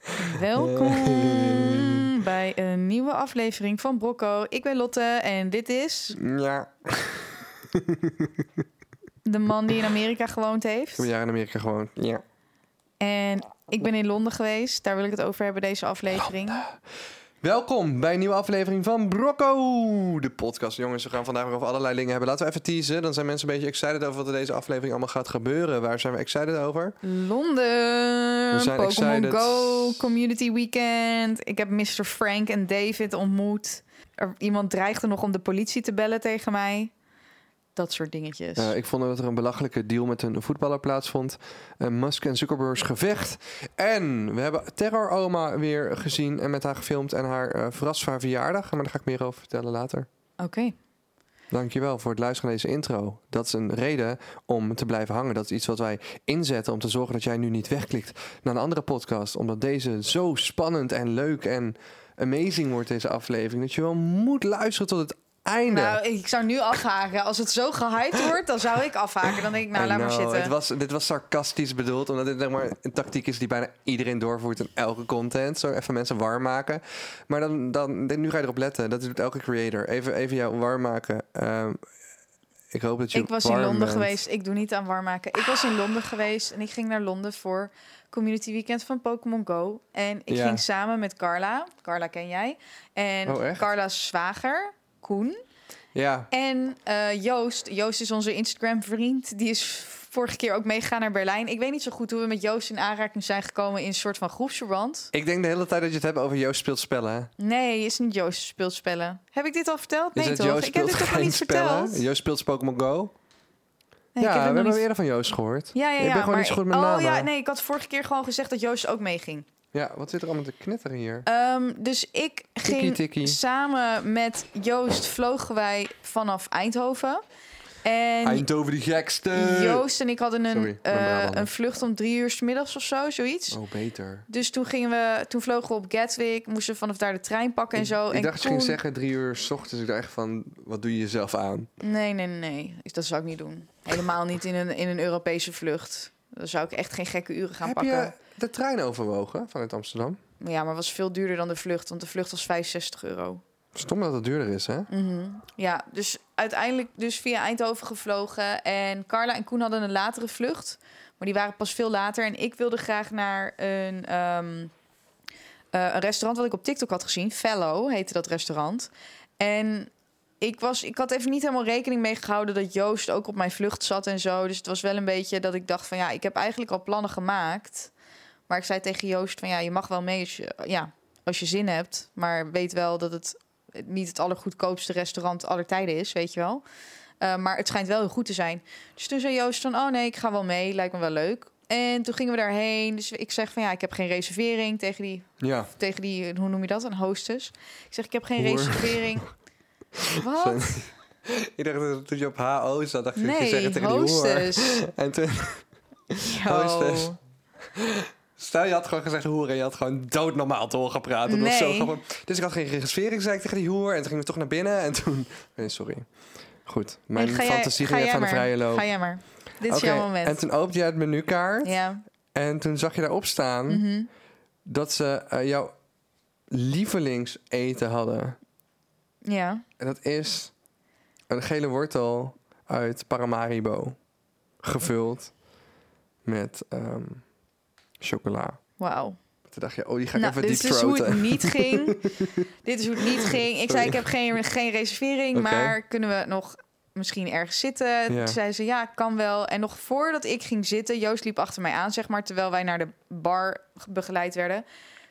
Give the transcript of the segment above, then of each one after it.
Welkom bij een nieuwe aflevering van Brocco. Ik ben Lotte en dit is Ja, de man die in Amerika gewoond ik heeft. heb een jaar in Amerika gewoon. Ja. En ik ben in Londen geweest. Daar wil ik het over hebben, deze aflevering. Welkom bij een nieuwe aflevering van Brocco, de podcast. Jongens, we gaan vandaag weer over allerlei dingen hebben. Laten we even teasen. Dan zijn mensen een beetje excited over wat er deze aflevering allemaal gaat gebeuren. Waar zijn we excited over? Londen, zijn Pokémon excited. Go, Community Weekend. Ik heb Mr. Frank en David ontmoet. Er, iemand dreigde nog om de politie te bellen tegen mij. Dat soort dingetjes. Eh, ik vond dat er een belachelijke deal met een voetballer plaatsvond. Eh, Musk en Zuckerberg's gevecht. En we hebben Terror Oma weer gezien en met haar gefilmd. En haar eh verrast voor haar verjaardag. Maar daar ga ik meer over vertellen later. Oké. Dankjewel voor het luisteren naar deze intro. Dat is een reden om te blijven hangen. Dat is iets wat wij inzetten om te zorgen dat jij nu niet wegklikt naar een andere podcast. Omdat deze zo spannend en leuk en amazing wordt, deze aflevering. Dat je wel moet luisteren tot het einde. Nou, ik zou nu afhaken. Als het zo gehyped wordt, dan zou ik afhaken. Dan denk ik, nou, I laat maar zitten. Het was, dit was sarcastisch bedoeld, omdat dit zeg maar, een tactiek is die bijna iedereen doorvoert in elke content. Zo even mensen warm maken. Maar dan, dan, nu ga je erop letten. Dat doet elke creator. Even, even jou warm maken. Ehm, ik hoop dat je Ik was in Londen bent. geweest. Ik doe niet aan warm maken. Ik was in Londen geweest en ik ging naar Londen voor Community Weekend van Pokémon Go. En ik Ja. ging samen met Carla. Carla ken jij. En Oh? Carla's zwager, Koen. Ja, En eh, Joost. Joost is onze Instagram vriend. Die is vorige keer ook meegegaan naar Berlijn. Ik weet niet zo goed hoe we met Joost in aanraking zijn gekomen in een soort van groepsverband. ik denk de hele tijd dat je het hebt over Joost speelt spellen. hè? Nee, is niet Joost speelt spellen. Heb ik dit al verteld? Nee toch? Joost ik heb dit toch nog niet spellen? verteld? Joost speelt Pokémon Go? Nee, ja, ik heb we hebben niet eerder van Joost gehoord. Ja, ja, ja. bent gewoon maar niet zo goed met oh namen. ja, nee, ik had vorige keer gewoon gezegd dat Joost ook meeging. Ja, wat zit er allemaal te knetteren hier? Ehm, dus ik ging tikkie. samen met Joost vlogen wij vanaf Eindhoven. En Eindhoven die gekste! Joost en ik hadden een, Sorry, eh, een vlucht om drie uur 's middags of zo, zoiets. Oh, beter. Dus toen, gingen we, toen vlogen we op Gatwick, moesten we vanaf daar de trein pakken en zo. Ik en dacht dat je ging Koen- zeggen drie uur s ochtends. Ik dacht echt van, wat doe je jezelf aan? Nee, nee, nee. Dat zou ik niet doen. Helemaal niet in een, in een Europese vlucht. Dan zou ik echt geen gekke uren gaan Heb pakken. je de trein overwogen vanuit Amsterdam? Ja, maar was veel duurder dan de vlucht, want de vlucht was 65 euro. Stom dat het duurder is, hè? Mhm. Ja, dus uiteindelijk dus via Eindhoven gevlogen. En Carla en Koen hadden een latere vlucht. Maar die waren pas veel later. En ik wilde graag naar een, ehm, eh, een restaurant wat ik op TikTok had gezien. Fellow heette dat restaurant. En ik, was, ik had even niet helemaal rekening mee gehouden dat Joost ook op mijn vlucht zat en zo. Dus het was wel een beetje dat ik dacht van ja, ik heb eigenlijk al plannen gemaakt. Maar ik zei tegen Joost van ja, je mag wel mee als je, ja, als je zin hebt. Maar weet wel dat het niet het allergoedkoopste restaurant aller tijden is, weet je wel. Eh, maar het schijnt wel heel goed te zijn. Dus toen zei Joost van, oh nee, ik ga wel mee, lijkt me wel leuk. En toen gingen we daarheen. Dus ik zeg van ja, ik heb geen reservering tegen die, Ja. tegen die hoe noem je dat, een hostess. Ik zeg, ik heb geen reservering. Wat? Ik dacht dat toen je op HO zat, dacht ik dat je Nee, zeggen tegen die hoer. En toen. Hostess. stel je had gewoon gezegd hoer en je had gewoon doodnormaal doorgepraat. Dat was zo Nee. grappig. Dus ik had geen reservering, zei ik tegen die hoer. En toen gingen we toch naar binnen en toen... Nee, sorry. Goed, mijn Nee, ga jij- fantasie ging jij even aan de vrije loop. Ga jij maar. Dit is jouw moment. En toen opende je het menukaart. Ja. En toen zag je daarop staan Mhm. dat ze eh, jouw lievelingseten hadden. Ja. En dat is een gele wortel uit Paramaribo. Gevuld met ehm, chocola. Wauw. Toen dacht je, oh, die ga ik Nou, even dit deep is hoe het niet ging. dit is hoe het niet ging. Ik zei, ik heb geen, geen reservering, maar kunnen we nog misschien ergens zitten? Ja. Toen zei ze, ja, kan wel. En nog voordat ik ging zitten, Joost liep achter mij aan, zeg maar, terwijl wij naar de bar begeleid werden.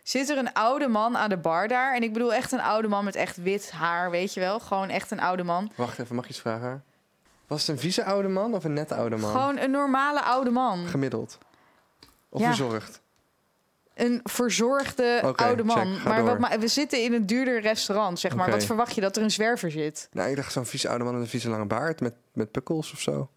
Zit er een oude man aan de bar daar? En ik bedoel echt een oude man met echt wit haar, weet je wel? Gewoon echt een oude man. Wacht even, mag ik iets vragen? Was het een vieze oude man of een nette oude man? Gewoon een normale oude man. Gemiddeld. Of Ja. verzorgd. Een verzorgde oude man. check, maar wat, ma- we zitten in een duurder restaurant, zeg maar. Wat verwacht je dat er een zwerver zit? Nou, ik dacht zo'n vieze oude man met een vieze lange baard met, met pukkels of zo.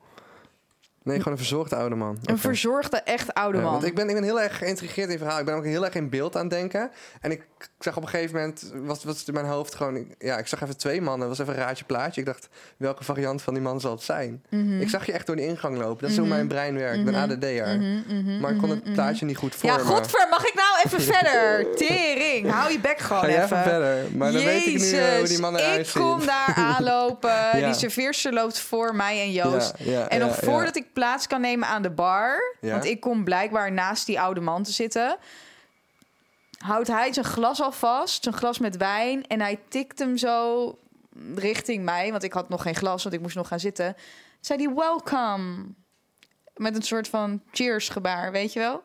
Nee, gewoon een verzorgde oude man. Een verzorgde, echt oude Ja, man. want ik ben, ik ben heel erg geïntrigeerd in het verhaal. Ik ben ook heel erg in beeld aan het denken. En ik, ik zag op een gegeven moment, was, was in mijn hoofd gewoon... ik- Ja, ik zag even twee mannen. Het was even een raadje plaatje. Ik dacht, welke variant van die man zal het zijn? Mhm. Ik zag je echt door die ingang lopen. Dat is hoe Mhm. mijn brein werkt. Ik ben Mhm. ADD'er. Mhm, Maar ik kon het plaatje niet goed Ja, vormen. godver, mag ik nou even verder? Tering, hou je bek gewoon even. even verder. Maar dan weet ik nu eh, hoe die mannen ik eruit zien. kom daar aanlopen. Ja. Die serveerster loopt voor mij en Joost. Ja, ja, En nog ja, voordat ik plaats kan nemen aan de bar... Ja. want ik kom blijkbaar naast die oude man te zitten... houdt hij zijn glas al vast, zijn glas met wijn... en hij tikt hem zo richting mij... want ik had nog geen glas, want ik moest nog gaan zitten. Zei hij, welcome. Met een soort van cheers gebaar, weet je wel?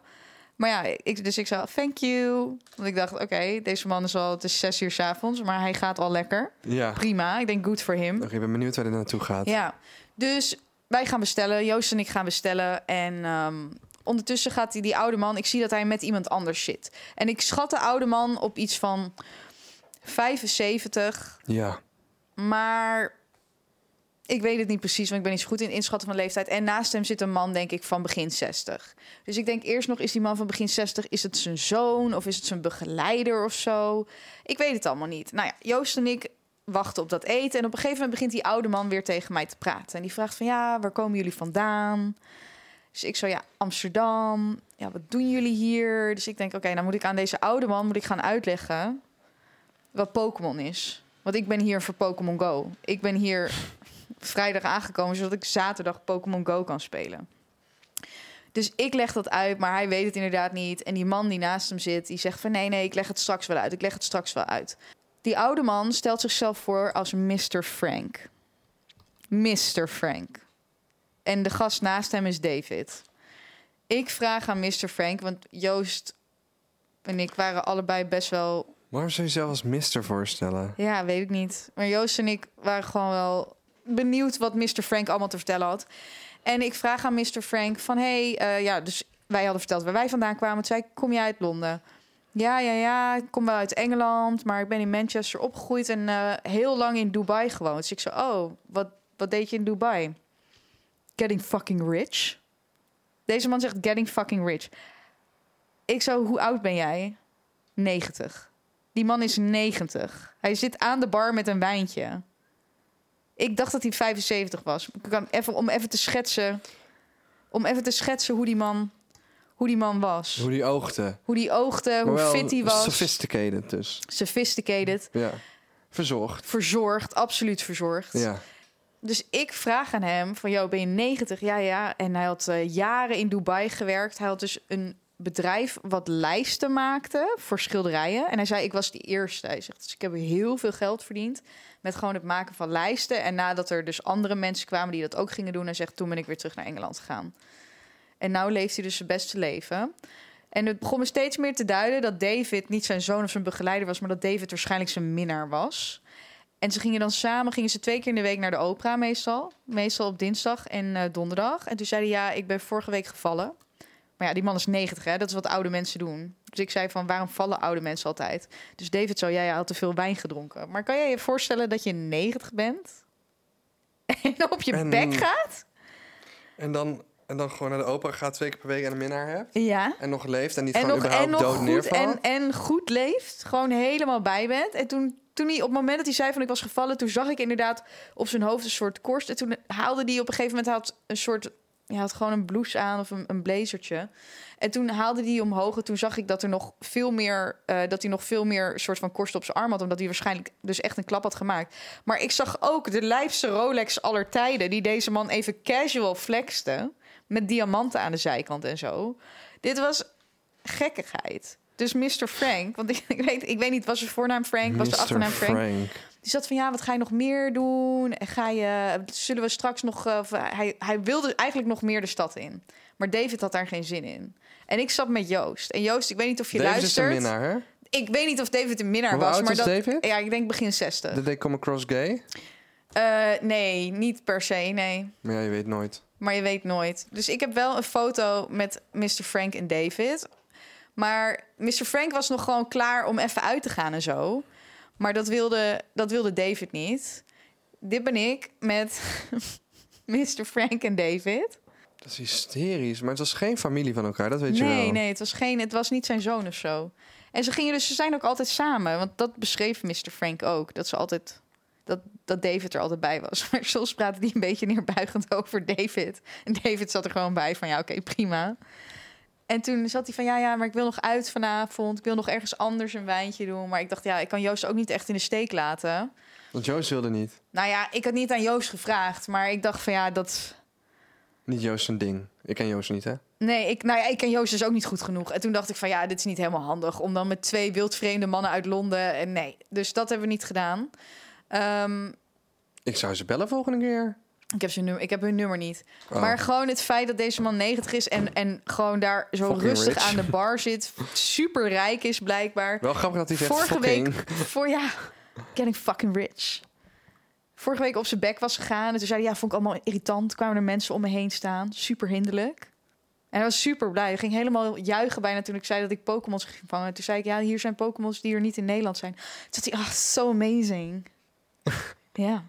Maar ja, ik, dus ik zei, thank you. Want ik dacht, oké, deze man is al... het is zes uur 's avonds, maar hij gaat al lekker. Ja. Prima, ik denk good for him. Oké, ik ben benieuwd waar dit naartoe gaat. Ja, dus wij gaan bestellen. Joost en ik gaan bestellen. En ehm, ondertussen gaat die, die oude man... Ik zie dat hij met iemand anders zit. En ik schat de oude man op iets van 75. Ja. Maar ik weet het niet precies, want ik ben niet zo goed in inschatten van leeftijd. En naast hem zit een man, denk ik, van begin 60. Dus ik denk eerst nog, is die man van begin 60... is het zijn zoon of is het zijn begeleider of zo? Ik weet het allemaal niet. Nou ja, Joost en ik wachten op dat eten. En op een gegeven moment begint die oude man weer tegen mij te praten. En die vraagt van, ja, waar komen jullie vandaan? Dus ik zo, ja, Amsterdam. Ja, wat doen jullie hier? Dus ik denk, oké, dan moet ik aan deze oude man moet ik gaan uitleggen... wat Pokémon is. Want ik ben hier voor Pokémon Go. Ik ben hier vrijdag aangekomen... zodat ik zaterdag Pokémon Go kan spelen. Dus ik leg dat uit, maar hij weet het inderdaad niet. En die man die naast hem zit, die zegt van... nee, nee, ik leg het straks wel uit. Ik leg het straks wel uit. Die oude man stelt zichzelf voor als Mr. Frank. Mr. Frank. En de gast naast hem is David. Ik vraag aan Mr. Frank, want Joost en ik waren allebei best wel Waarom zou je jezelf als mister voorstellen? ja, weet ik niet. Maar Joost en ik waren gewoon wel benieuwd wat Mr. Frank allemaal te vertellen had. En ik vraag aan Mr. Frank van... hey, eh, ja, dus wij hadden verteld waar wij vandaan kwamen. Toen zei ik, kom jij uit Londen? Ja, ja, ja, ik kom wel uit Engeland... maar ik ben in Manchester opgegroeid en eh, heel lang in Dubai gewoond. Dus ik zei, oh, wat, wat deed je in Dubai? Getting fucking rich. Deze man zegt getting fucking rich. Ik zo, hoe oud ben jij? 90. Die man is 90. Hij zit aan de bar met een wijntje. Ik dacht dat hij 75 was. Ik kan even, om even te schetsen. Om even te schetsen hoe die man, hoe die man was. Hoe die oogde. Hoe die oogde, hoe fit hij was. Sophisticated dus. Sophisticated. Ja. Verzorgd. Verzorgd, absoluut verzorgd. Ja. Dus ik vraag aan hem van, joh, ben je 90? Ja, ja. En hij had eh, jaren in Dubai gewerkt. Hij had dus een bedrijf wat lijsten maakte voor schilderijen. En hij zei, ik was die eerste. Hij zegt, dus ik heb heel veel geld verdiend met gewoon het maken van lijsten. En nadat er dus andere mensen kwamen die dat ook gingen doen... hij zegt, toen ben ik weer terug naar Engeland gegaan. En nou leeft hij dus zijn beste leven. En het begon me steeds meer te duiden dat David niet zijn zoon of zijn begeleider was... maar dat David waarschijnlijk zijn minnaar was... En ze gingen dan samen, gingen ze twee keer in de week naar de opera meestal. Meestal op dinsdag en eh, donderdag. En toen zei hij, ja, ik ben vorige week gevallen. Maar ja, die man is 90, hè? Dat is wat oude mensen doen. Dus ik zei van, waarom vallen oude mensen altijd? Dus David zo, ja, hij had te veel wijn gedronken. Maar kan jij je voorstellen dat je 90 bent? En op je En- bek gaat? En dan, en dan gewoon naar de opera gaat twee keer per week en een minnaar hebt. Ja. En nog leeft en niet En gewoon nog, überhaupt dood goed, neervalt. en, en goed leeft. Gewoon helemaal bij bent. En toen, toen hij op het moment dat hij zei van ik was gevallen... toen zag ik inderdaad op zijn hoofd een soort korst. En toen haalde hij op een gegeven moment... had een soort... Hij had gewoon een blouse aan of een, een blazertje. En toen haalde hij omhoog. En toen zag ik dat er nog veel meer... eh, dat hij nog veel meer soort van korst op zijn arm had. Omdat hij waarschijnlijk dus echt een klap had gemaakt. Maar ik zag ook de lijfste Rolex aller tijden... die deze man even casual flexte. Met diamanten aan de zijkant en zo. Dit was gekkigheid. Dus Mr. Frank, want ik, ik weet, ik weet niet, was zijn voornaam Frank, was de achternaam Frank? Die zat van ja, wat ga je nog meer doen? En ga je, zullen we straks nog. eh, hij, hij wilde eigenlijk nog meer de stad in. Maar David had daar geen zin in. En ik zat met Joost. En Joost, ik weet niet of je David is een luistert. minnaar, hè? Ik weet niet of David een minnaar Hoe was. maar is dat, David? Ja, ik denk begin 60. Did they come across gay? Eh, nee, niet per se, nee. Maar ja, je weet nooit. Maar je weet nooit. Dus ik heb wel een foto met Mr. Frank en David. Maar Mr. Frank was nog gewoon klaar om even uit te gaan en zo. Maar dat wilde, dat wilde David niet. Dit ben ik met Mr. Frank en David. Dat is hysterisch. Maar het was geen familie van elkaar, dat weet je wel. Nee, nee, het was, geen, het was niet zijn zoon of zo. En ze gingen dus, ze zijn ook altijd samen. Want dat beschreef Mr. Frank ook. Dat ze altijd, dat, dat David er altijd bij was. Maar soms praatte hij een beetje neerbuigend over David. En David zat er gewoon bij van, ja, oké, prima. En toen zat hij van, ja, ja, maar ik wil nog uit vanavond. Ik wil nog ergens anders een wijntje doen. Maar ik dacht, ja, ik kan Joost ook niet echt in de steek laten. Want Joost wilde niet. Nou ja, ik had niet aan Joost gevraagd. Maar ik dacht van, ja, dat... Niet Joost zijn ding. Ik ken Joost niet, hè? Nee, ik, nou ja, ik ken Joost dus ook niet goed genoeg. En toen dacht ik van ja, dit is niet helemaal handig om dan met twee wildvreemde mannen uit Londen. En nee, dus dat hebben we niet gedaan. Ehm, Ik zou ze bellen volgende keer. ik, heb zijn nummer, ik heb hun nummer niet. Oh. Maar gewoon het feit dat deze man 90 is en, en gewoon daar zo Fucking rustig rich. aan de bar zit. Super rijk is blijkbaar. Wel grappig dat hij zegt Vorige fucking. week, voor ja, getting fucking rich. Vorige week op zijn bek was gegaan. En toen zei hij, ja, vond ik allemaal irritant. Kwamen er mensen om me heen staan. Super hinderlijk. En hij was super blij. Hij ging helemaal juichen bijna toen ik zei dat ik Pokémons ging vangen. Toen zei ik, ja, hier zijn Pokémons die er niet in Nederland zijn. Toen zei hij, ah, so amazing. ja.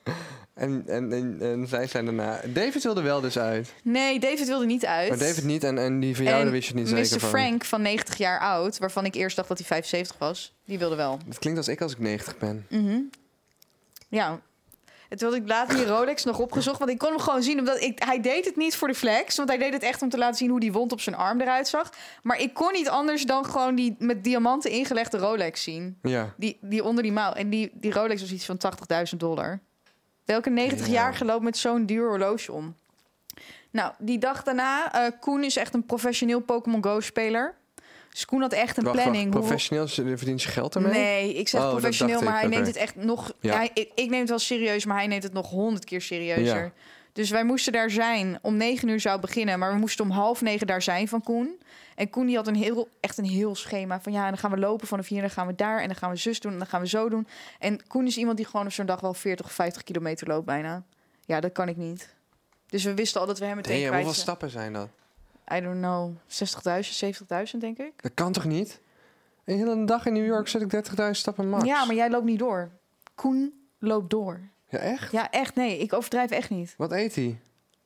En, en, en, en zij zijn daarna... David wilde wel dus uit. Nee, David wilde niet uit. Maar David niet en, en die van jou, daar wist je niet Mr. zeker van. Frank van 90 jaar oud, waarvan ik eerst dacht dat hij 75 was, die wilde wel. Het klinkt als ik als ik 90 ben. Mhm. Ja. Het ik later die Rolex nog opgezocht, want ik kon hem gewoon zien. Omdat ik, hij deed het niet voor de flex, want hij deed het echt om te laten zien hoe die wond op zijn arm eruit zag. Maar ik kon niet anders dan gewoon die met diamanten ingelegde Rolex zien. Ja. Die, die onder die mouw. En die, die Rolex was iets van 80.000 dollar. Welke 90-jarige loopt met zo'n duur horloge om? Nou, die dag daarna, eh, Koen is echt een professioneel Pokémon Go-speler. Dus Koen had echt een Wacht, planning. wacht, hoe- professioneel, verdient je geld ermee? Nee, ik zeg Oh, professioneel, maar ik, hij neemt het echt nog. Ja. Hij, ik, ik neem het wel serieus, maar hij neemt het nog honderd keer serieuzer. Ja. Dus wij moesten daar zijn. Om negen uur zou beginnen, maar we moesten om half negen daar zijn van Koen. En Koen die had een heel, echt een heel schema van ja, en dan gaan we lopen vanaf hier, en dan gaan we daar en dan gaan we zus doen en dan gaan we zo doen. En Koen is iemand die gewoon op zo'n dag wel 40 of 50 kilometer loopt bijna. Ja, dat kan ik niet. Dus we wisten al dat we hem meteen Nee, hoeveel stappen zijn dat? I don't know, 60.000, 70.000 denk ik. Dat kan toch niet? Een hele dag in New York zet ik 30.000 stappen max. Ja, maar jij loopt niet door. Koen loopt door. Ja, echt? Ja, echt nee. Ik overdrijf echt niet. Wat eet hij?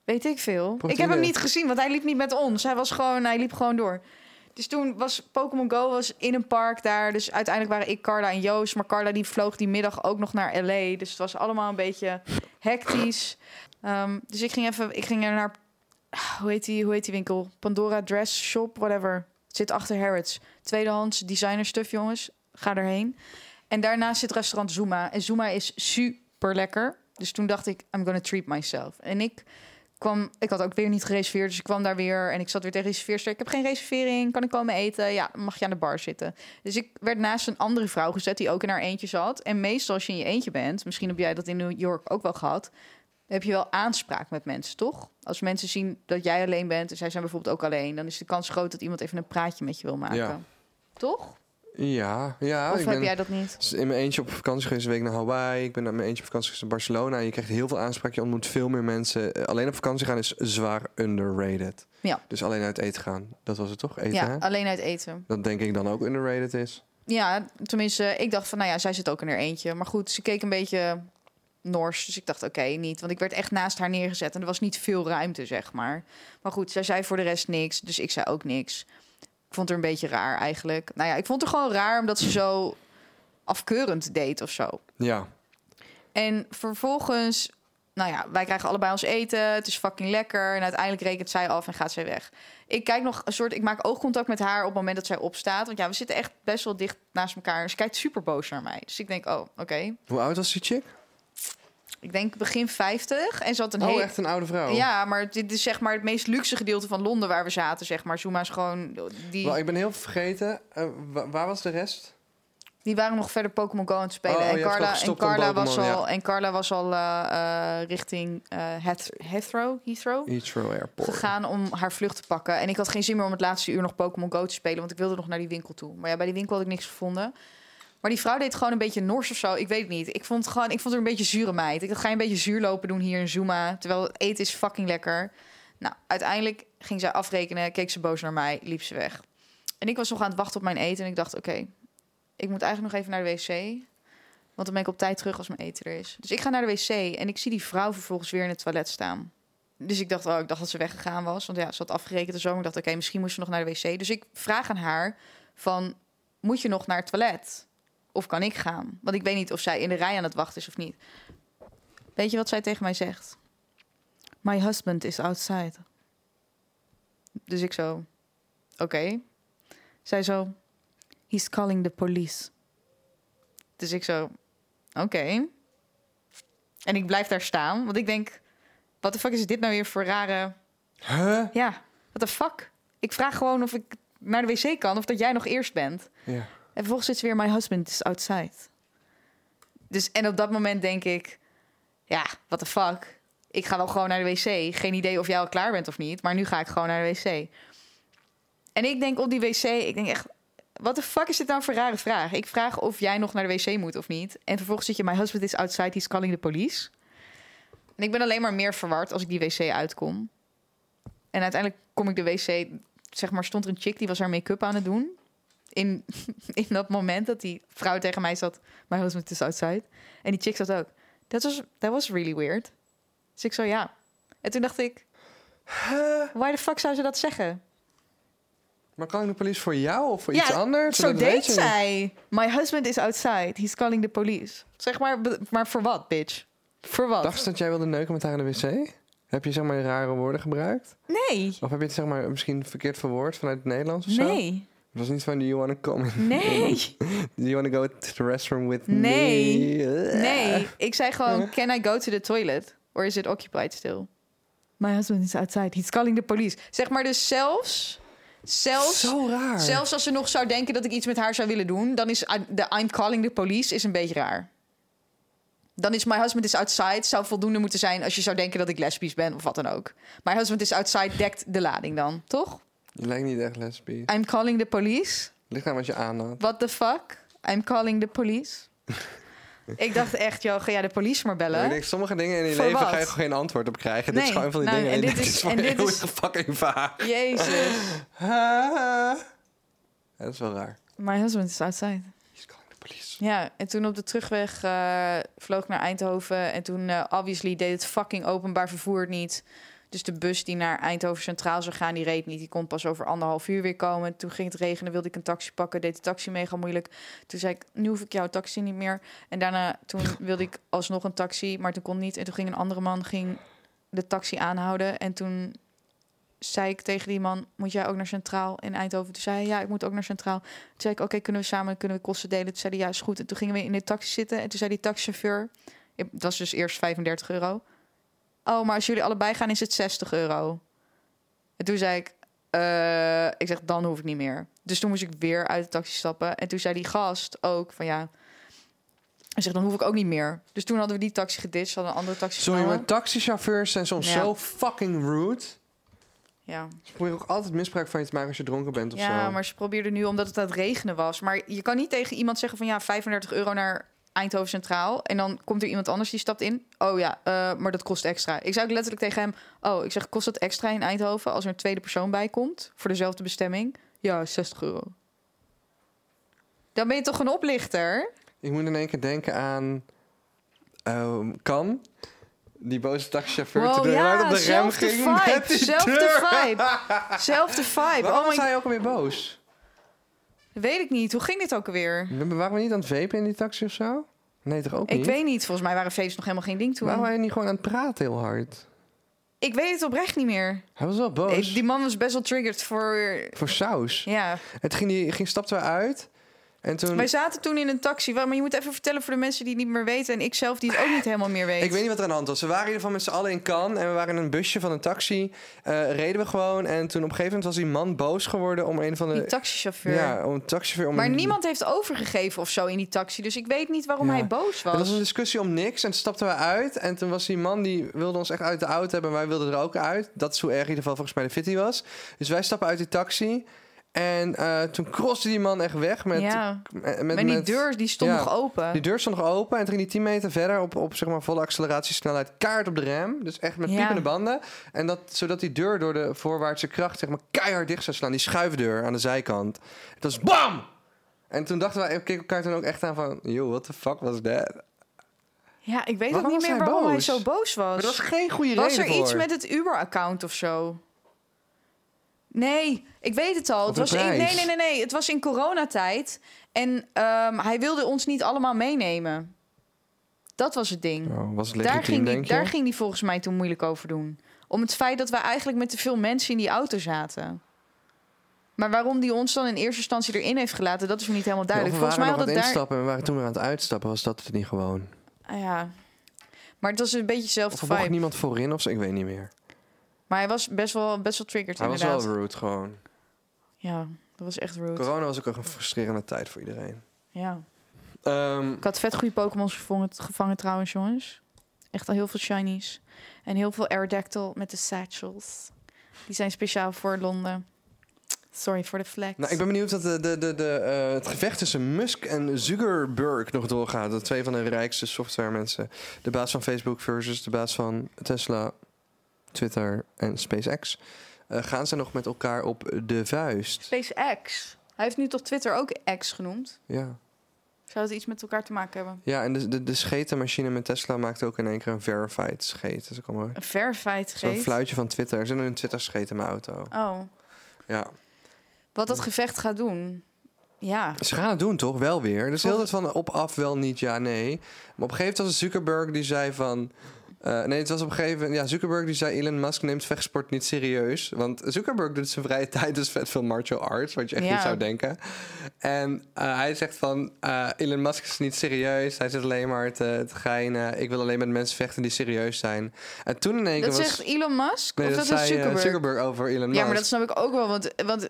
Weet ik veel. Proteïne. Ik heb hem niet gezien, want hij liep niet met ons. Hij was gewoon, hij liep gewoon door. Dus toen was Pokémon Go was in een park daar. Dus uiteindelijk waren ik, Carla en Joost. Maar Carla die vloog die middag ook nog naar LA. Dus het was allemaal een beetje hectisch. Ehm, dus ik ging even, ik ging er naar, hoe heet die, hoe heet die winkel? Pandora Dress Shop, whatever. Zit achter Harrods. Tweedehands designer stuff, jongens. Ga erheen. En daarnaast zit restaurant Zuma. En Zuma is super lekker. Dus toen dacht ik, I'm gonna treat myself. En ik kwam, ik had ook weer niet gereserveerd, dus ik kwam daar weer en ik zat weer tegen de reserveerster. Ik heb geen reservering, kan ik komen eten? Ja, mag je aan de bar zitten. Dus ik werd naast een andere vrouw gezet die ook in haar eentje zat. En meestal als je in je eentje bent, misschien heb jij dat in New York ook wel gehad, heb je wel aanspraak met mensen, toch? Als mensen zien dat jij alleen bent en zij zijn bijvoorbeeld ook alleen, dan is de kans groot dat iemand even een praatje met je wil maken. Ja. Toch? Ja, ja. of ik heb ben jij dat niet? in mijn eentje op vakantie geweest, een week naar Hawaii. Ik ben naar mijn eentje op vakantie geweest naar Barcelona. Je krijgt heel veel aanspraak, je ontmoet veel meer mensen. Eh, Alleen op vakantie gaan is zwaar underrated. Ja. Dus alleen uit eten gaan, dat was het toch? Eten, Ja, hè? alleen uit eten. Dat denk ik dan ook underrated is. Ja, tenminste, ik dacht van, nou ja, zij zit ook in haar eentje. Maar goed, ze keek een beetje Noors. Dus ik dacht, oké, niet. Want ik werd echt naast haar neergezet en er was niet veel ruimte, zeg maar. Maar goed, zij zei voor de rest niks, dus ik zei ook niks. Ik vond het een beetje raar eigenlijk. Nou ja, ik vond het gewoon raar omdat ze zo afkeurend deed of zo. Ja, En vervolgens, nou ja, wij krijgen allebei ons eten. Het is fucking lekker. En uiteindelijk rekent zij af en gaat zij weg. Ik kijk nog een soort, ik maak oogcontact met haar op het moment dat zij opstaat. Want ja, we zitten echt best wel dicht naast elkaar. Ze kijkt super boos naar mij. Dus ik denk, oh, oké. hoe oud was die chick? Ik denk begin 50. En ze had een Oh, hele... echt een oude vrouw. Ja, maar dit is zeg maar het meest luxe gedeelte van Londen waar we zaten, zeg maar. Zuma is gewoon... Die, Wel, ik ben heel vergeten. eh, wa- waar was de rest? die waren nog verder Pokémon Go aan het spelen. Oh, en, Carla, en, Carla was al, en Carla was al richting Heath- Heathrow, Heathrow Heathrow Airport. gegaan om haar vlucht te pakken. En ik had geen zin meer om het laatste uur nog Pokémon Go te spelen, want ik wilde nog naar die winkel toe. Maar ja, bij die winkel had ik niks gevonden. Maar die vrouw deed gewoon een beetje nors of zo. Ik weet het niet. Ik vond, gewoon, ik vond haar een beetje zure meid. Ik dacht, ga je een beetje zuur lopen doen hier in Zuma. Terwijl het eten is fucking lekker. Nou, uiteindelijk ging zij afrekenen, keek ze boos naar mij, liep ze weg. En ik was nog aan het wachten op mijn eten. En ik dacht, oké, ik moet eigenlijk nog even naar de wc. Want dan ben ik op tijd terug als mijn eten er is. Dus ik ga naar de wc en ik zie die vrouw vervolgens weer in het toilet staan. Dus ik dacht, oh, ik dacht dat ze weggegaan was. Want ja, ze had afgerekend en zo. Ik dacht, oké, misschien moest ze nog naar de wc. Dus ik vraag aan haar van, moet je nog naar het toilet? Of kan ik gaan? Want ik weet niet of zij in de rij aan het wachten is of niet. Weet je wat zij tegen mij zegt? My husband is outside. Dus ik zo, oké. Zij zo, he's calling the police. Dus ik zo, oké. En ik blijf daar staan, want ik denk, wat de fuck is dit nou weer voor rare... Huh? Ja, what the fuck? Ik vraag gewoon of ik naar de wc kan of dat jij nog eerst bent. Ja. En vervolgens zit ze weer, my husband is outside. Dus, en op dat moment denk ik, ja, what the fuck? Ik ga wel gewoon naar de wc. Geen idee of jij al klaar bent of niet, maar nu ga ik gewoon naar de wc. En ik denk op die wc, ik denk echt, wat de fuck is dit nou voor rare vraag? Ik vraag of jij nog naar de wc moet of niet. En vervolgens zit je, my husband is outside, he's calling the police. En ik ben alleen maar meer verward als ik die wc uitkom. En uiteindelijk kom ik de wc, zeg maar, stond er een chick die was haar make-up aan het doen. In, in dat moment dat die vrouw tegen mij zat, my husband is outside. En die chick zat ook. Dat was, that was really weird. Dus ik zo, ja. En toen dacht ik, why the fuck zou ze dat zeggen? Maar calling de police voor jou of voor Ja, iets anders? Zo deed zij. My husband is outside. He's calling the police. Zeg maar, maar voor wat, bitch? Voor wat? Dacht ze dat jij wilde neuken met haar in de wc? Heb je zeg maar rare woorden gebruikt? Nee. Of heb je het zeg maar misschien verkeerd verwoord vanuit het Nederlands of zo? Nee. Het was niet van, do you want to come? Nee. Do you want to go to the restroom with Nee. me? Nee. Ik zei gewoon, can I go to the toilet? Or is it occupied still? My husband is outside. He's calling the police. Zeg maar dus zelfs... Zelfs... Zo raar. Zelfs als ze nog zou denken dat ik iets met haar zou willen doen, dan is I- de I'm calling the police is een beetje raar. Dan is my husband is outside zou voldoende moeten zijn als je zou denken dat ik lesbisch ben of wat dan ook. My husband is outside dekt de lading dan, toch? Je lijkt niet echt lesbisch. I'm calling the police. Ligt aan wat je aan had. What the fuck? I'm calling the police. ik dacht echt, joh, ga jij de police maar Ik bellen? denk, sommige dingen in je Voor leven wat? ga je gewoon geen antwoord op krijgen. dit is Nee, gewoon van die nou, dingen. en dit is- en dit is- fucking vaag. Jezus. Ja, dat is wel raar. My husband is outside. He's calling the police. Ja, en toen op de terugweg eh, vloog ik naar Eindhoven. En toen, eh, obviously, deed het fucking openbaar vervoer niet. Dus de bus die naar Eindhoven Centraal zou gaan, die reed niet. Die kon pas over anderhalf uur weer komen. Toen ging het regenen, wilde ik een taxi pakken. Deed de taxi mega moeilijk. Toen zei ik, nu hoef ik jouw taxi niet meer. En daarna, toen wilde ik alsnog een taxi, maar toen kon niet. En toen ging een andere man ging de taxi aanhouden. En toen zei ik tegen die man, moet jij ook naar Centraal in Eindhoven? Toen zei hij, ja, ik moet ook naar Centraal. Toen zei ik, oké, kunnen we samen kunnen we kosten delen? Toen zei hij, ja, is goed. En toen gingen we in de taxi zitten. En toen zei die taxichauffeur, het was dus eerst 35 euro. Oh, maar als jullie allebei gaan, is het 60 euro. En toen zei ik, eh, ik zeg, dan hoef ik niet meer. Dus toen moest ik weer uit de taxi stappen. En toen zei die gast ook van ja. Hij zegt, dan hoef ik ook niet meer. Dus toen hadden we die taxi geditcht, hadden een andere taxi Sorry, maar taxichauffeurs zijn soms Ja. zo fucking rude. Ja, Ze proberen ook altijd misbruik van je te maken als je dronken bent of ja zo. maar ze probeerden nu, omdat het aan het regenen was. Maar je kan niet tegen iemand zeggen van ja, 35 euro naar Eindhoven Centraal. En dan komt er iemand anders die stapt in. Oh ja, eh, maar dat kost extra. Ik zou ook letterlijk tegen hem... Oh, ik zeg, kost dat extra in Eindhoven als er een tweede persoon bij komt? Voor dezelfde bestemming? Ja, 60 euro. Dan ben je toch een oplichter? Ik moet in één keer denken aan... ehm kan. Die boze taxichauffeur Wow, hard ja, op de rem ging vibe, met die zelfde deur. vibe. Zelfde vibe. Waarom Oh was my... hij ook alweer boos? Weet ik niet. Hoe ging dit ook alweer? Waren we niet aan het vapen in die taxi of zo? Nee, toch ook Ik niet? weet niet. Volgens mij waren feesten nog helemaal geen ding toen. Waarom waren we niet gewoon aan het praten heel hard? Ik weet het oprecht niet meer. Hij was wel boos. Ik- die man was best wel triggered voor... Voor saus. Ja, Het ging, die, ging stapte we uit. En toen... Wij zaten toen in een taxi. Maar je moet even vertellen voor de mensen die het niet meer weten. En ik zelf die het ook niet helemaal meer weet. Ik weet niet wat er aan de hand was. We waren in ieder geval met z'n allen in Cannes. En we waren in een busje van een taxi. eh, reden we gewoon. En toen op een gegeven moment was die man boos geworden om een van de... Die taxichauffeur. Ja, om een taxichauffeur. Om maar een- niemand heeft overgegeven of zo in die taxi. Dus ik weet niet waarom Ja. hij boos Het was was. een discussie om niks. En toen stapten we uit. En toen was die man die wilde ons echt uit de auto hebben. En wij wilden er ook uit. Dat is hoe erg in ieder geval volgens mij de fitty was. Dus wij stappen uit die taxi. En eh, toen crosste die man echt weg met... ja. met, met die deur die stond ja. nog open. Die deur stond nog open en toen ging die 10 meter verder op, op zeg maar, volle acceleratiesnelheid kaart op de rem. Dus echt met Ja. piepende banden. En dat, zodat die deur door de voorwaartse kracht zeg maar, keihard dicht zou slaan. Die schuifdeur aan de zijkant. Het was BAM! En toen dachten wij, we keken elkaar toen ook echt aan van... Yo, what the fuck was that? Ja, ik weet Waarom ook niet was meer waarom hij zo boos was. Maar er was geen goede Was reden er voor. iets met het Uber-account of zo? Nee, ik weet het al. Het was in, nee, nee, nee, nee. Het was in coronatijd. En ehm, hij wilde ons niet allemaal meenemen. Dat was het ding. Oh, was het daar, ging die, daar ging hij volgens mij toen moeilijk over doen. Om het feit dat wij eigenlijk met te veel mensen in die auto zaten. Maar waarom die ons dan in eerste instantie erin heeft gelaten, dat is me niet helemaal Ja, duidelijk. we volgens mij waren had nog het daar. instappen en we waren toen weer aan het uitstappen. Was dat het niet gewoon? Ah, ja. Maar het was een beetje Of dezelfde er vibe. niemand voorin of zo? Ik weet niet meer. Maar hij was best wel, best wel triggered Hij was inderdaad. wel rude gewoon. Ja, dat was echt rude. Corona was ook een frustrerende tijd voor iedereen. Ja. Ehm, Ik had vet goede Pokémon's gevangen, gevangen trouwens, jongens. Echt al heel veel shinies. En heel veel Aerodactyl met de satchels. Die zijn speciaal voor Londen. Sorry voor de flex. Nou, ik ben benieuwd dat de, de, de, de, eh, het gevecht tussen Musk en Zuckerberg nog doorgaat. De twee van de rijkste softwaremensen. De baas van Facebook versus de baas van Tesla, Twitter en SpaceX. Eh, gaan ze nog met elkaar op de vuist? SpaceX. Hij heeft nu toch Twitter ook X genoemd? Ja. Zou het iets met elkaar te maken hebben? Ja, en de, de, de schetenmachine met Tesla maakt ook in één keer een verified scheet. Dus ik kom maar- Een verified Zo'n geest? fluitje van Twitter. Er zit een Twitter scheet in mijn auto. Oh. Ja. Wat dat gevecht gaat doen. Ja. Ze gaan het doen, toch? Wel weer. Dus heel het van op, af, wel, niet, ja, nee. Maar op een gegeven moment was het Zuckerberg die zei van... eh, nee, het was op een gegeven moment... Ja, Zuckerberg die zei... Elon Musk neemt vechtsport niet serieus. Want Zuckerberg doet zijn vrije tijd dus vet veel martial arts. Wat je echt Ja. niet zou denken. En eh, hij zegt van... eh, Elon Musk is niet serieus. Hij zit alleen maar te, te geinen. Ik wil alleen met mensen vechten die serieus zijn. En toen in één keer Dat zegt Elon Musk? nee, of dat, dat, is Zuckerberg? Zuckerberg over Elon Musk. Ja, maar dat snap ik ook wel. Want, want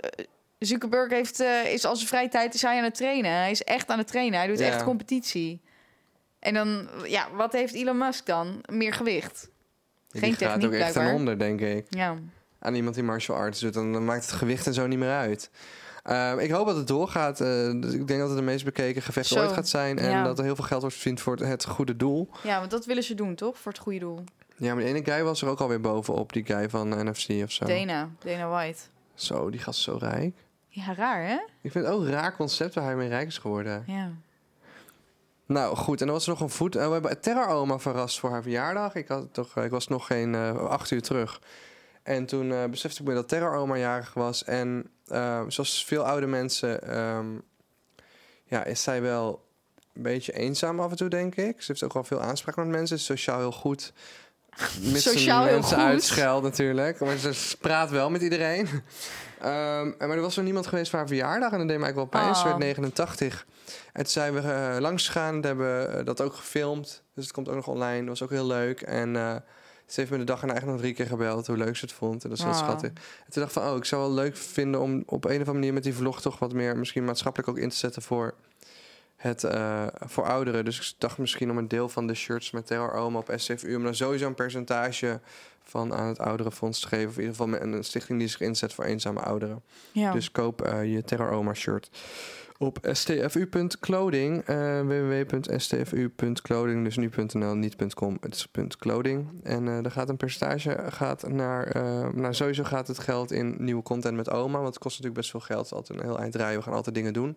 Zuckerberg heeft, is al zijn vrije tijd is hij aan het trainen. Hij is echt aan het trainen. Hij doet Ja. echt competitie. En dan, ja, wat heeft Elon Musk dan? Meer gewicht. Geen gaat techniek ook echt blijkbaar. onder, denk ik. Ja. aan iemand die martial arts doet, dan dan maakt het gewicht en zo niet meer uit. Ehm, ik hoop dat het doorgaat. eh, dus ik denk dat het de meest bekeken gevecht Zo, ooit gaat zijn. En ja. dat er heel veel geld wordt verdiend voor het, het goede doel. ja, want dat willen ze doen, toch? Voor het goede doel. Ja, maar die ene guy was er ook alweer bovenop. Die guy van NFC of zo. Dana, Dana White. Zo, die gast is zo rijk. Ja, raar, hè? Ik vind het ook een raar concept waar hij mee rijk is geworden. Ja. Nou, goed. En dan was er nog een voet. eh, we hebben Terra Oma verrast voor haar verjaardag. Ik, had toch, ik was nog geen eh, acht uur terug. En toen eh, besefte ik me dat Terra Oma jarig was. En eh, zoals veel oude mensen... ehm, ja, is zij wel een beetje eenzaam af en toe, denk ik. Ze heeft ook wel veel aanspraak met mensen. Is sociaal heel goed. Sociaal heel mensen goed. uitscheldt natuurlijk. Maar ze praat wel met iedereen. Ehm, maar er was nog niemand geweest voor haar verjaardag. En dat deed mij eigenlijk wel pijn. Ze Oh. werd 89. En toen zijn we eh, langs gegaan. We hebben eh, dat ook gefilmd. Dus het komt ook nog online. Dat was ook heel leuk. En eh, ze heeft me de dag en eigenlijk nog drie keer gebeld. Hoe leuk ze het vond. En dat is heel Ah. schattig. En toen dacht ik van... Oh, ik zou wel leuk vinden om op een of andere manier met die vlog... toch wat meer misschien maatschappelijk ook in te zetten voor... Het, eh, voor ouderen. Dus ik dacht misschien om een deel van de shirts met Terror Oma op SCFU... om dan sowieso een percentage van aan het ouderenfonds te geven. Of in ieder geval met een stichting die zich inzet voor eenzame ouderen. ja. Dus koop eh, je Terror Oma shirt op stfu.clothing. eh www.stfu.clothing. Dus nu.nl, niet.com. Het is .clothing. En eh er gaat een percentage gaat naar... eh nou, sowieso gaat het geld in nieuwe content met oma. Want het kost natuurlijk best veel geld. Het is altijd een heel eind rijden. We gaan altijd dingen doen.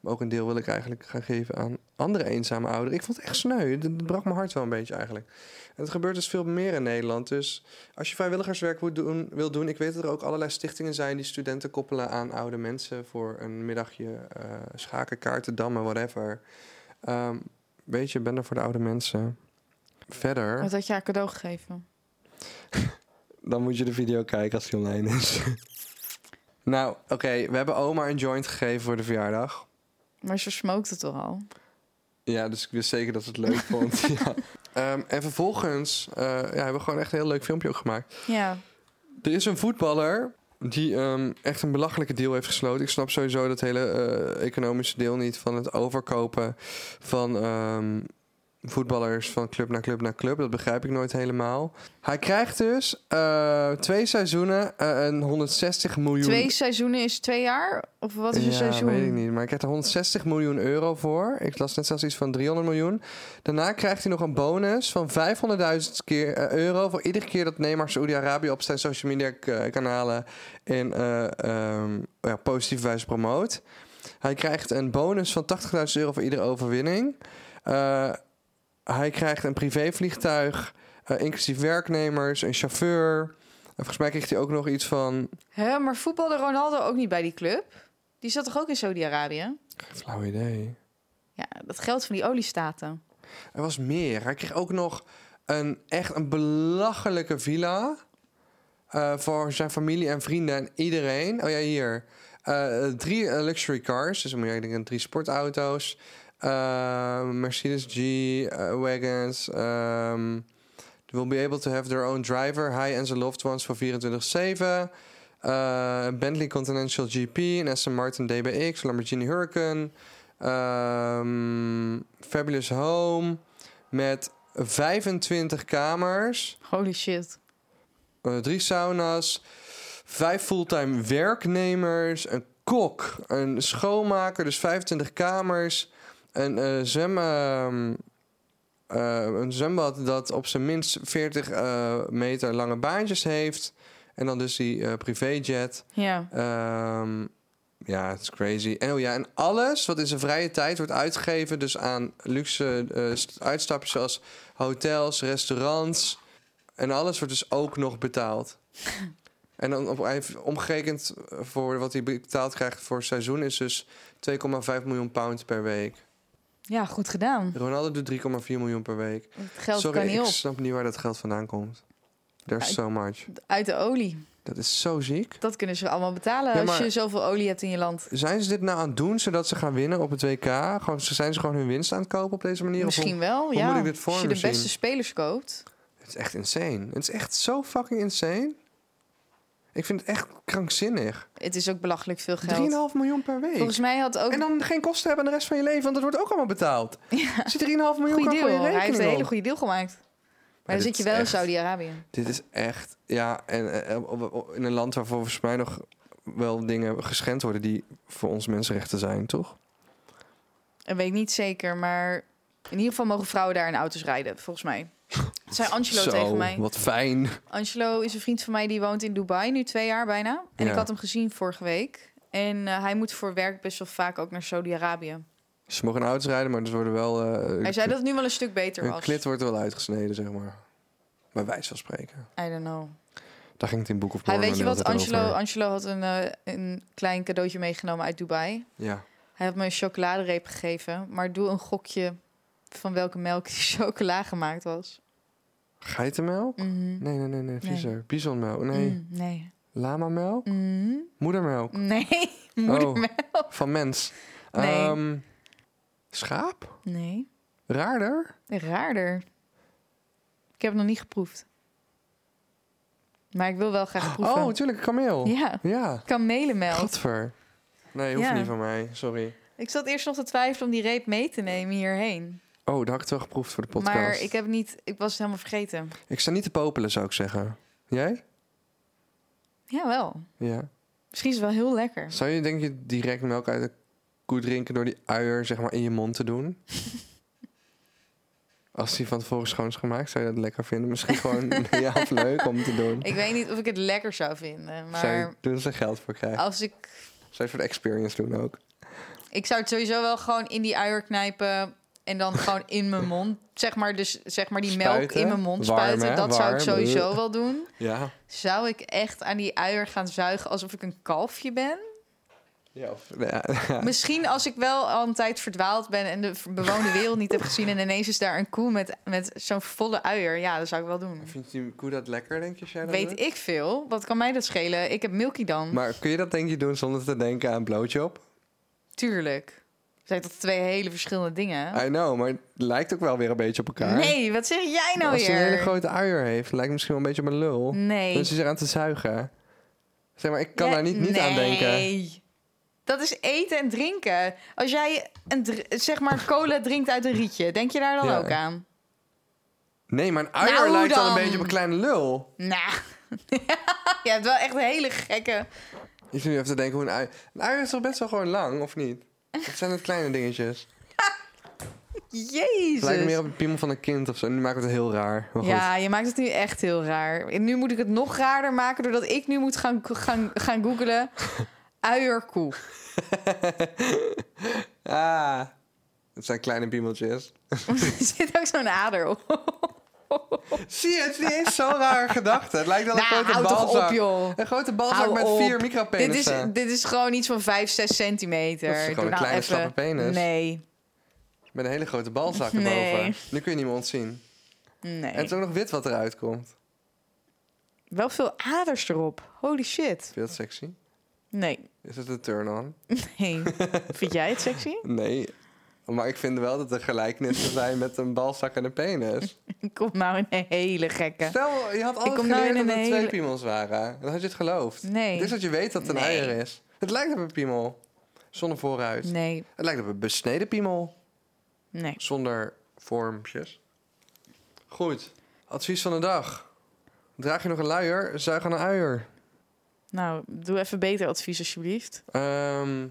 Maar ook een deel wil ik eigenlijk gaan geven aan andere eenzame ouderen. Ik vond het echt sneu. Het brak mijn hart wel een beetje eigenlijk. En het gebeurt dus veel meer in Nederland. Dus als je vrijwilligerswerk wil doen, wil doen... Ik weet dat er ook allerlei stichtingen zijn... die studenten koppelen aan oude mensen... voor een middagje schaken, kaarten, dammen, whatever. Ehm weet je, ben er voor de oude mensen. Verder, Wat had je haar cadeau gegeven? dan moet je de video kijken als die online is. nou, oké, we hebben oma een joint gegeven voor de verjaardag. Maar ze smokte het toch al? Ja, dus ik wist zeker dat ze het leuk vond. ja. Ehm, en vervolgens eh, ja, hebben we gewoon echt een heel leuk filmpje ook gemaakt. Ja. Er is een voetballer die ehm, echt een belachelijke deal heeft gesloten. Ik snap sowieso dat hele eh, economische deel niet van het overkopen van ehm, voetballers van club naar club naar club. Dat begrijp ik nooit helemaal. Hij krijgt dus eh, twee seizoenen eh, een 160 miljoen. Twee seizoenen is twee jaar? Of wat is een seizoen? weet ik niet. Maar hij krijgt er 160 miljoen euro voor. Ik las net zelfs iets van 300 miljoen. Daarna krijgt hij nog een bonus van 500.000 keer eh, euro... voor iedere keer dat Neymar Saoedi-Arabië op zijn social media kanalen... in eh, ehm, ja, positieve wijze promoot. Hij krijgt een bonus van 80.000 euro voor iedere overwinning. Eh, hij krijgt een privévliegtuig, eh, inclusief werknemers, een chauffeur... En volgens mij kreeg hij ook nog iets van... Hè, maar voetbalde Ronaldo ook niet bij die club? Die zat toch ook in Saudi-Arabië? Geen flauw idee. Ja, dat geld van die oliestaten. Er was meer. Hij kreeg ook nog een echt een belachelijke villa. eh, voor zijn familie en vrienden en iedereen. Oh ja, hier. Eh, drie luxury cars. Dus dan moet je eigenlijk drie sportauto's. Eh, Mercedes G, eh, wagons. Um, they will be able to have their own driver. Hij en zijn loved ones voor 24-7. Eh, Bentley Continental GP, een Aston Martin DBX, Lamborghini Huracan. ehm, Fabulous Home met 25 kamers, Holy shit. eh, drie sauna's, vijf fulltime werknemers, een kok, een schoonmaker, dus 25 kamers, een eh, zwem, ehm, eh, een zwembad dat op zijn minst 40 eh, meter lange baantjes heeft. En dan dus die privéjet. Ja. Ehm, ja, het is crazy. En oh ja, en alles wat in zijn vrije tijd wordt uitgegeven, dus aan luxe st- uitstapjes zoals hotels, restaurants. En alles wordt dus ook nog betaald. en dan op, omgerekend voor wat hij betaald krijgt voor het seizoen is dus 2,5 miljoen pound per week. Ja, goed gedaan. Ronaldo doet 3,4 miljoen per week. Het geld Sorry, kan niet ik op. snap niet waar dat geld vandaan komt. There's Ja, so much. Uit de olie. Dat is zo ziek. Dat kunnen ze allemaal betalen Ja, als je zoveel olie hebt in je land. Zijn ze dit nou aan het doen zodat ze gaan winnen op het WK? Gewoon, zijn ze gewoon hun winst aan het kopen op deze manier? Misschien hoe- wel, hoe ja. moet ik dit voor als je de beste zien? spelers koopt. Het is echt insane. Het is echt zo fucking insane. Ik vind het echt krankzinnig. 3,5 Het is ook belachelijk veel geld. miljoen per week. Volgens mij had ook... En dan geen kosten hebben de rest van je leven, want dat wordt ook allemaal betaald. Ja, Dus die 3,5 miljoen goede kan deal. gewoon je Hij heeft een hele goede deal gemaakt. Maar dan zit je wel in Saudi-Arabië. Dit is echt, ja, en eh, op- in een land waar volgens mij nog wel dingen geschend worden die voor ons mensenrechten zijn, toch? Dat weet ik niet zeker, maar in ieder geval mogen vrouwen daar in auto's rijden, volgens mij. Dat zei Angelo Zo, tegen mij. wat fijn. Angelo is een vriend van mij die woont in Dubai, nu twee jaar bijna. En Ja. ik had hem gezien vorige week. En eh, hij moet voor werk best wel vaak ook naar Saudi-Arabië. Ze mogen in auto's rijden, maar ze worden wel... eh, Hij zei dat het nu wel een stuk beter Hun was. klit wordt er wel uitgesneden, zeg maar. Bij wijze van spreken. I don't know. Daar ging het in Book of Hij, Mormon weet je wat, Angelo, over. Angelo had een, eh, een klein cadeautje meegenomen uit Dubai. Ja. Hij had me een chocoladereep gegeven. Maar doe een gokje van welke melk die chocola gemaakt was. Geitenmelk? Mhm. Nee, nee, nee, nee. Viezer. Bisonmelk. Nee. Mm, nee. Lamamelk? Mhm. Moedermelk. Nee, moedermelk. Van mens. Nee. Ehm, schaap? Nee, Raarder? raarder. Ik heb het nog niet geproefd. Maar ik wil wel graag proeven. Oh, tuurlijk, kameel. ja, Ja. kamelenmelk. Godver. Nee, hoeft Ja. niet van mij. Sorry. Ik zat eerst nog te twijfelen om die reep mee te nemen hierheen. Oh, dat had ik het wel geproefd voor de podcast. Maar ik heb niet, ik was het helemaal vergeten. Ik sta niet te popelen, zou ik zeggen. Jij? Ja, wel. Ja. Misschien is het wel heel lekker. Zou je denk je direct melk uit de koe drinken door die uier zeg maar in je mond te doen? Als die van tevoren schoon is gemaakt, zou je dat lekker vinden? Misschien gewoon ja, of leuk om te doen. Ik weet niet of ik het lekker zou vinden. Zou je Maar doen als er geld voor krijgen? als ik... Zou je voor de experience doen ook? Ik zou het sowieso wel gewoon in die uier knijpen... en dan gewoon in mijn mond. Zeg maar, dus, zeg maar die melk in mijn mond Warm, spuiten. hè? dat zou ik sowieso wel doen. Ja. Zou ik echt aan die uier gaan zuigen alsof ik een kalfje ben? Ja, of, ja, ja. Misschien als ik wel al een tijd verdwaald ben... en de bewoonde wereld niet heb gezien... en ineens is daar een koe met, met zo'n volle uier. Ja, dat zou ik wel doen. Vindt die koe dat lekker, denk je? jij Weet doet? ik veel. Wat kan mij dat schelen? Ik heb Milky dan. Maar kun je dat denk je doen zonder te denken aan blowjob? Tuurlijk. Zijn toch twee hele verschillende dingen? I know, maar het lijkt ook wel weer een beetje op elkaar. Nee, wat zeg jij nou Als hij een weer? hele grote uier heeft, lijkt het misschien wel een beetje op een lul. Nee. Dan is hij zich aan te zuigen. Zeg maar, ik kan Ja, daar niet, niet aan denken. Nee. Dat is eten en drinken. Als jij een zeg maar cola drinkt uit een rietje, denk je daar dan Ja. ook aan? Nee, maar een uier Nou, lijkt dan een beetje op een kleine lul. Nou, je hebt wel echt een hele gekke. Ik zit nu even te denken hoe een uier... Een uier is toch best wel gewoon lang, of niet? Of zijn het kleine dingetjes? Het lijkt meer Jezus. op een piemel van een kind of zo. Nu maakt het heel raar. Maar goed. Ja, je maakt het nu echt heel raar. En nu moet ik het nog raarder maken doordat ik nu moet gaan, gaan, gaan googelen. Uierkoe. Ah, het zijn kleine piemeltjes. er zit ook zo'n ader op. Zie je, het is niet eens zo'n rare gedachte. Het lijkt wel een Nou, grote balzak. op, joh. Een grote balzak Hou met op. vier Dit is, micropenissen. dit is gewoon iets van 5, 6 centimeter. Dat is gewoon Doe een nou kleine even... slappe penis. Nee, Met een hele grote balzak Nee. erboven. Nu kun je niet meer ontzien. nee. En het is ook nog wit wat eruit komt. Wel veel aders erop. Holy shit. Vind je dat sexy? Nee. Is het een turn-on? nee. Vind jij het sexy? Nee. Maar ik vind wel dat er gelijkenissen zijn met een balzak en een penis. Ik kom nou in een hele gekke. Stel, je had altijd nou geleerd dat twee piemels waren. Dan had je het geloofd. Nee. Is dat je weet dat het een Nee. eier is. Het lijkt op een piemel. Zonder vooruit. Nee. Het lijkt op een besneden piemel. Nee. Zonder vormpjes. Goed. Advies van de dag. Draag je nog een luier? Zuig aan een uier. Nou, doe even beter advies alsjeblieft. Ehm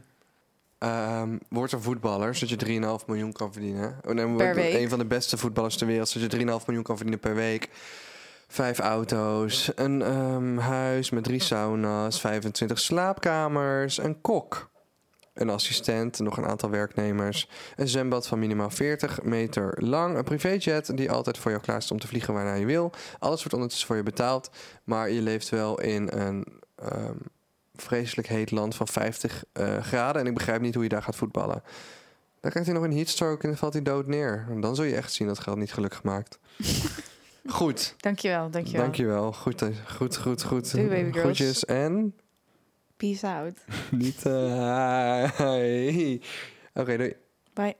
ehm, word een voetballer, zodat je 3,5 miljoen kan verdienen. Oh, nee, Per week. Een van de beste voetballers ter wereld, zodat je 3,5 miljoen kan verdienen per week. Vijf auto's, een ehm, huis met drie sauna's, 25 slaapkamers, een kok. Een assistent, nog een aantal werknemers. Een zwembad van minimaal 40 meter lang. Een privéjet die altijd voor jou klaar staat om te vliegen waarnaar je wil. Alles wordt ondertussen voor je betaald. Maar je leeft wel in een ehm, vreselijk heet land van 50 eh, graden. En ik begrijp niet hoe je daar gaat voetballen. Dan krijgt hij nog een heatstroke en dan valt hij dood neer. En dan zul je echt zien dat geld niet gelukkig maakt. Goed, Dankjewel, dankjewel. dankjewel. Goed, eh, goed, goed, goed. Doei, baby girls. Groetjes en Peace out. niet... hi. Oké, doei. Bye.